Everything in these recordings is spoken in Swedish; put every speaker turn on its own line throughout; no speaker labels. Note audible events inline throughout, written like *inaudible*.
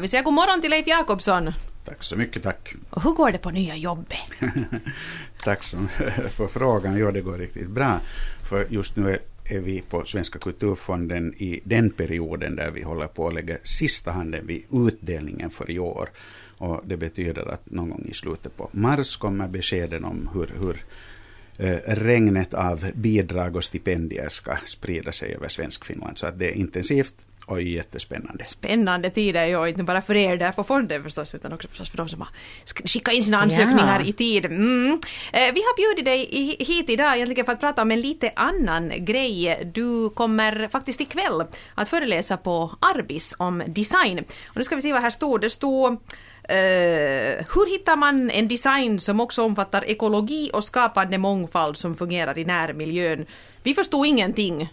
Vi säger god morgon till Leif Jakobsson.
Tack så mycket, tack.
Och hur går det på nya jobbet? *laughs*
tack så för frågan. Ja, det går riktigt bra. För just nu är vi på Svenska kulturfonden i den perioden där vi håller på att lägga sista handen vid utdelningen för i år. Och det betyder att någon gång i slutet på mars kommer beskeden om hur, hur eh, regnet av bidrag och stipendier ska sprida sig över Svenskfinland. Så att det är intensivt och jättespännande.
Spännande tider, ja, inte bara för er där på fonden förstås, utan också förstås för de som har skickat in sina ansökningar ja. i tid. Mm. Eh, vi har bjudit dig hit idag egentligen för att prata om en lite annan grej. Du kommer faktiskt ikväll att föreläsa på Arbis om design. Och nu ska vi se vad här står. Det står uh, hur hittar man en design som också omfattar ekologi och skapande mångfald som fungerar i närmiljön? Vi förstod ingenting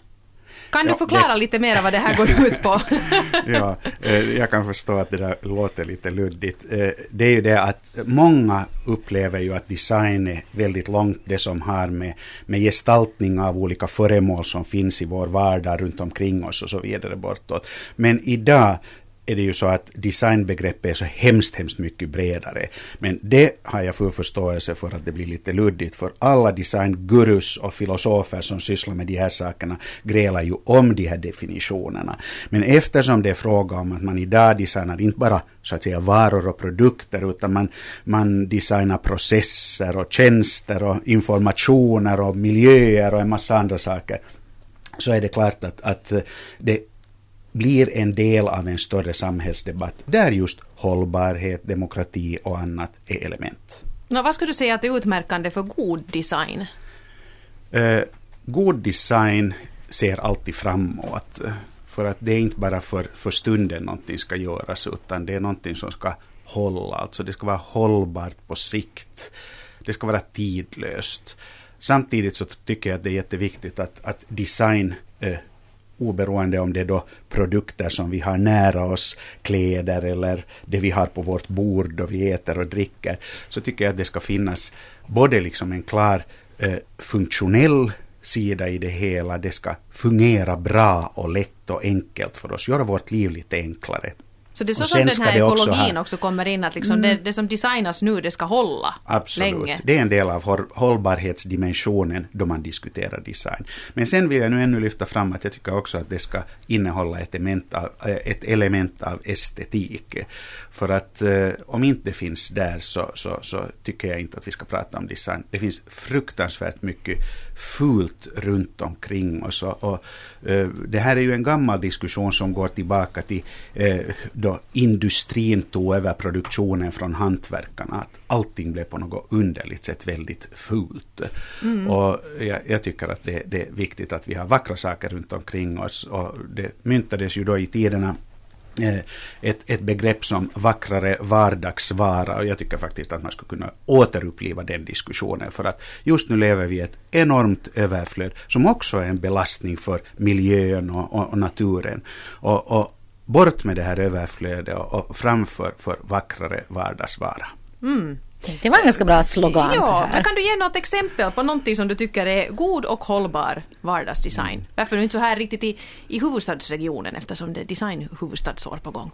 kan du förklara det... lite mer vad det här går *laughs* ut på? *laughs*
ja, eh, jag kan förstå att det där låter lite luddigt. Eh, det är ju det att många upplever ju att design är väldigt långt det som har med, med gestaltning av olika föremål som finns i vår vardag runt omkring oss och så vidare bortåt. Men idag är det ju så att designbegreppet är så hemskt, hemskt mycket bredare. Men det har jag full förståelse för att det blir lite luddigt, för alla designgurus och filosofer som sysslar med de här sakerna grälar ju om de här definitionerna. Men eftersom det är fråga om att man idag designar inte bara så att säga varor och produkter, utan man, man designar processer och tjänster och informationer och miljöer och en massa andra saker, så är det klart att, att det blir en del av en större samhällsdebatt där just hållbarhet, demokrati och annat är element.
Nå, vad skulle du säga att är utmärkande för god design?
Eh, god design ser alltid framåt. För att det är inte bara för, för stunden någonting ska göras, utan det är någonting som ska hålla. Alltså det ska vara hållbart på sikt. Det ska vara tidlöst. Samtidigt så tycker jag att det är jätteviktigt att, att design eh, oberoende om det är då produkter som vi har nära oss, kläder eller det vi har på vårt bord då vi äter och dricker, så tycker jag att det ska finnas både liksom en klar eh, funktionell sida i det hela, det ska fungera bra och lätt och enkelt för oss, göra vårt liv lite enklare.
Så det är så som den här ekologin också, också, kommer in, att liksom mm. det, det, som designas nu, det ska hålla
Absolut.
länge.
Det är en del av hållbarhetsdimensionen då man diskuterar design. Men sen vill jag nu ännu lyfta fram att jag tycker också att det ska innehålla ett element av, eh, ett element av estetik. För att eh, om inte finns där så, så, så, tycker jag inte att vi ska prata om design. Det finns fruktansvärt mycket fult runt omkring oss. Och, och eh, det här är ju en gammal diskussion som går tillbaka till eh, då industrin tog över produktionen från hantverkarna. Att allting blev på något underligt sätt väldigt fult. Mm. Och jag, jag, tycker att det, det är viktigt att vi har vackra saker runt omkring oss. Och det myntades ju då i tiderna Eh, ett, ett begrepp som vackrare vardagsvara och jag tycker faktiskt att man skulle kunna återuppliva den diskussionen för att just nu lever vi i ett enormt överflöd som också är en belastning för miljön och, och, och naturen. Och, och, bort med det här överflödet och, och framför för vackrare vardagsvara.
Mm. Det var en ganska bra slogan.
Ja, så kan du ge något exempel på någonting som du tycker är god och hållbar vardagsdesign? Mm. Varför inte så här riktigt i, i huvudstadsregionen eftersom det är designhuvudstadsår på gång?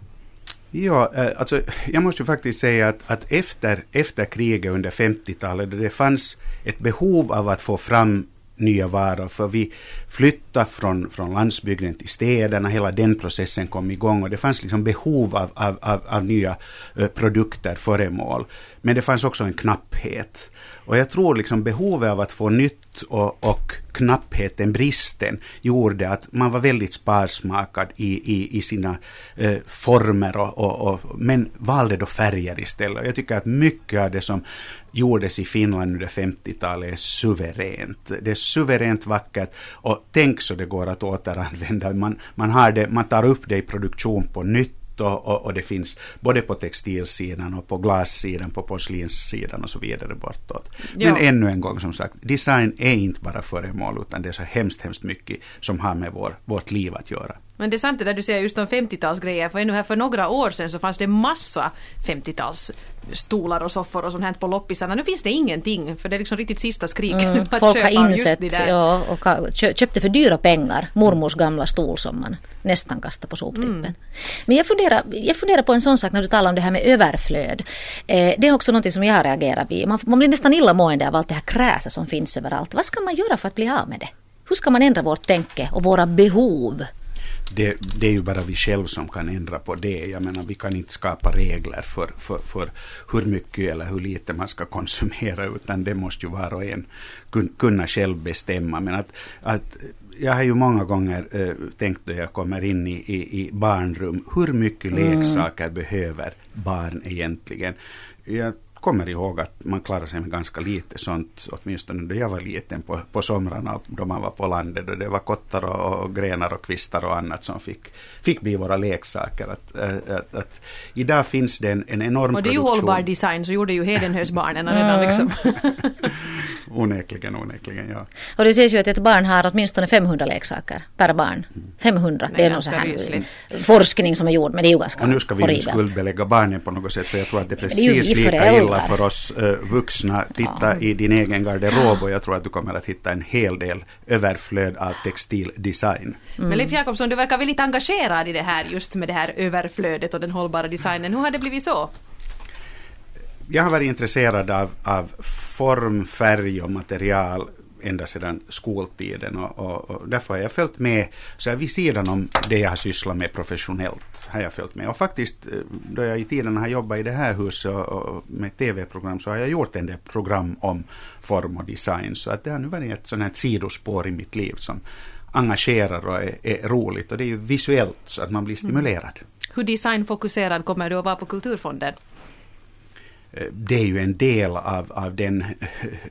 Ja, eh, alltså jag måste ju faktiskt säga att, att efter, efter kriget under 50-talet, då det fanns ett behov av att få fram nya varor. För vi flyttade från, från landsbygden till städerna, hela den processen kom igång och det fanns liksom behov av, av, av, av nya eh, produkter, föremål. Men det fanns också en knapphet. Och jag tror liksom behovet av att få nytt och, och knappheten, bristen, gjorde att man var väldigt sparsmakad i, i, i sina eh, former, och, och, och, men valde då färger istället. Jag tycker att mycket av det som gjordes i Finland under 50-talet är suveränt. Det är suveränt vackert och tänk så det går att återanvända. Man, man, har det, man tar upp det i produktion på nytt och, och, och, det finns både på textilsidan och på glassidan, på porslinssidan och så vidare bortåt. Men ännu en gång som sagt, design är inte bara föremål utan det är så hemskt, hemskt mycket som har med vår, vårt liv att göra.
Men det är sant det där du säger just om 50-talsgrejer, för ännu här för några år sedan så fanns det massa 50-tals stolar och soffor och sånt här på loppisarna. Nu finns det ingenting, för det är liksom riktigt sista skriket.
Mm, folk
köpa
har insett ja, och köpte för dyra pengar mormors gamla stol som man nästan kastade på soptippen.
Mm.
Men jag funderar, jag funderar på en sån sak när du talar om det här med överflöd. Eh, det är också något som jag har reagerat vid. Man, man blir nästan illamående av allt det här kräsa som finns överallt. Vad ska man göra för att bli av med det? Hur ska man ändra vårt tänke och våra behov?
Det, det är ju bara vi själva som kan ändra på det. Jag menar, vi kan inte skapa regler för, för, för hur mycket eller hur lite man ska konsumera, utan det måste ju var och en kun, kunna själv bestämma. Men att, att jag har ju många gånger eh, tänkt när jag kommer in i, i, i barnrum, hur mycket leksaker behöver barn egentligen? Jag kommer ihåg att man klarade sig med ganska lite sånt, åtminstone då jag var liten på, på somrarna då man var på landet. Då det var kottar och, och grenar och kvistar och annat som fick, fick bli våra leksaker. Att, äh, att, att, idag finns det en, en enorm
Och det är ju
produktion.
hållbar design, så gjorde ju Hedenhösbarnen redan liksom. *laughs*
Onekligen, onekligen, ja.
Och det sägs ju att ett barn har åtminstone 500 leksaker per barn. 500,
Det
det
är
nog så här
rysligt.
forskning som är gjord, men det är ju ganska
Och nu ska vi inte skuldbelägga barnen på något sätt, för jag tror att det är
Men det är
precis lika illa för oss eh, vuxna. Titta i din egen garderob och jag tror att du kommer att hitta en hel del överflöd av textildesign.
Men Leif Jakobsson, du verkar väldigt engagerad i det här just med det här överflödet och den hållbara designen. Hur har det blivit så?
Jag har varit intresserad av, av form, färg och material ända sedan skoltiden och, och, och därför har jag följt med, så här vid sidan om det jag har sysslat med professionellt, har jag följt med. Och faktiskt, eh, då jag i tiden har jobbat i det här huset och, och med tv-program så har jag gjort en del program om form och design. Så att det har nu varit ett sånt här sidospår i mitt liv som engagerar och är, är roligt och det är ju visuellt så att man blir stimulerad.
Hur designfokuserad kommer du att vara på Kulturfonden?
Eh, det är ju en del av, av den,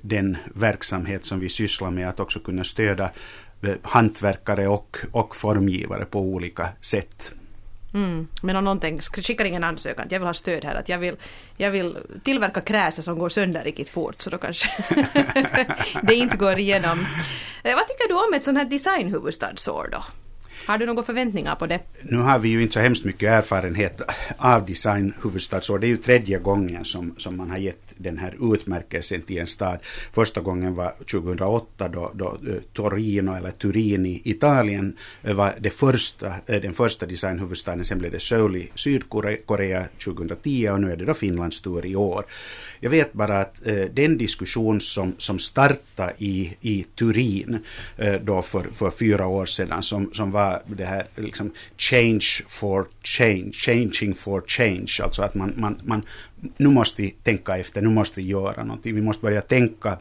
den verksamhet som vi sysslar med, att också kunna stödja eh, hantverkare och, och formgivare på olika sätt.
Mm. Men om någon tänker, skickar ingen ansökan, att jag vill ha stöd här, att jag vill, jag vill tillverka kräser som går sönder riktigt fort, så då kanske *laughs* det inte går igenom. Eh, vad tycker du om ett sånt här designhuvudstadsår då? Har du några förväntningar på det?
Nu har vi ju inte så hemskt mycket erfarenhet av design huvudstadsår. Det är ju tredje gången som, som man har gett den här utmärkelsen till en stad. Första gången var 2008 då, då eh, Torino eller Turin i Italien eh, var det första, eh, den första designhuvudstaden. Sen blev det Seoul i Sydkorea 2010 och nu är det då Finlands tur i år. Jag vet bara att eh, den diskussion som, som startade i, i Turin eh, då för, för fyra år sedan som, som var det här liksom change for change, changing for change, alltså att man, man, man nu måste vi tänka efter, nu måste vi göra någonting, vi måste börja tänka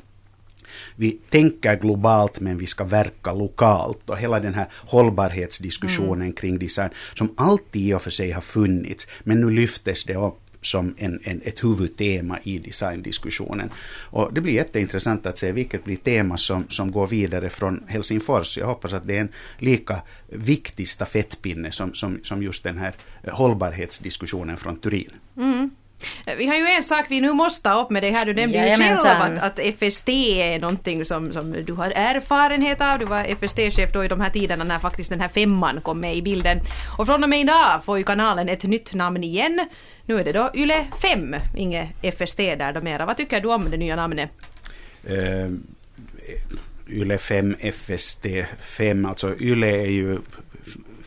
vi tänker globalt men vi ska verka lokalt. Och hela den här hållbarhetsdiskussionen mm. kring design som alltid i och för sig har funnits men nu lyftes det upp som en, en, ett huvudtema i designdiskussionen. Och det blir jätteintressant att se vilket blir tema som, som går vidare från Helsingfors. Jag hoppas att det är en lika viktig stafettpinne som, som, som just den här hållbarhetsdiskussionen från Turin.
Mm. Vi har ju en sak vi nu måste upp med dig här. Du nämnde ju själv att, att FST är någonting som, som du har erfarenhet av. Du var FST-chef då i de här tiderna när faktiskt den här femman kom med i bilden. Och från och med idag får ju kanalen ett nytt namn igen. Nu är det då Yle 5, inget FST där då mera. Vad tycker du om det nya namnet?
Eh, Yle 5, FST 5, alltså Yle är ju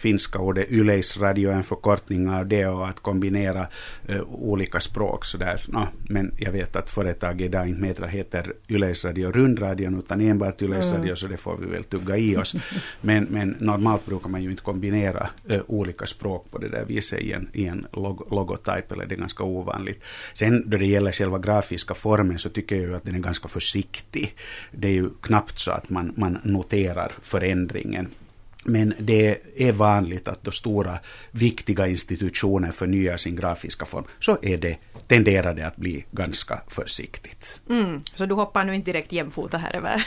finska ordet Yleisradio är en förkortning av det och att kombinera uh, olika språk sådär. No, men jag vet att företaget idag inte mer heter Yleisradio rundradion utan enbart Yleisradio mm. så det får vi väl tugga i oss. *laughs* men, men normalt brukar man ju inte kombinera uh, olika språk på det där viset i en, i en log logotyp eller det är ganska ovanligt. Sen då det gäller själva grafiska formen så tycker jag ju att den är ganska försiktig. Det är ju knappt så att man, man noterar förändringen. Men det är vanligt att då stora viktiga institutioner förnyar sin grafiska form så är det, tenderar det att bli ganska försiktigt.
Mm, så du hoppar nu inte direkt jämfota här över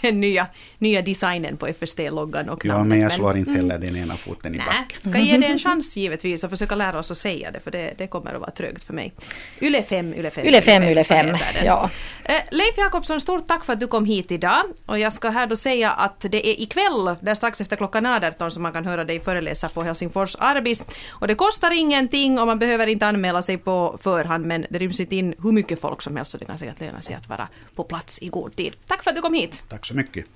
*laughs* den nya, nya designen på FST-loggan och
Ja,
namnet.
men jag slår inte heller den ena foten i backen.
ska ge det en *laughs* chans givetvis och försöka lära oss att säga det för det, det kommer att vara trögt för mig. Yle 5, Yle 5.
Yle 5, Yle
så
5,
heter den.
ja.
Eh, Leif Jakobsson, stort tack för att du kom hit idag och jag ska här då säga att det är ikväll, där strax efter klockan klockan 18 så man kan höra dig föreläsa på Helsingfors Arbis. Och det kostar ingenting och man behöver inte anmäla sig på förhand men det ryms inte in hur mycket folk som helst så det kan säkert löna sig att vara på plats i god tid. Tack för att du kom hit.
Tack så mycket.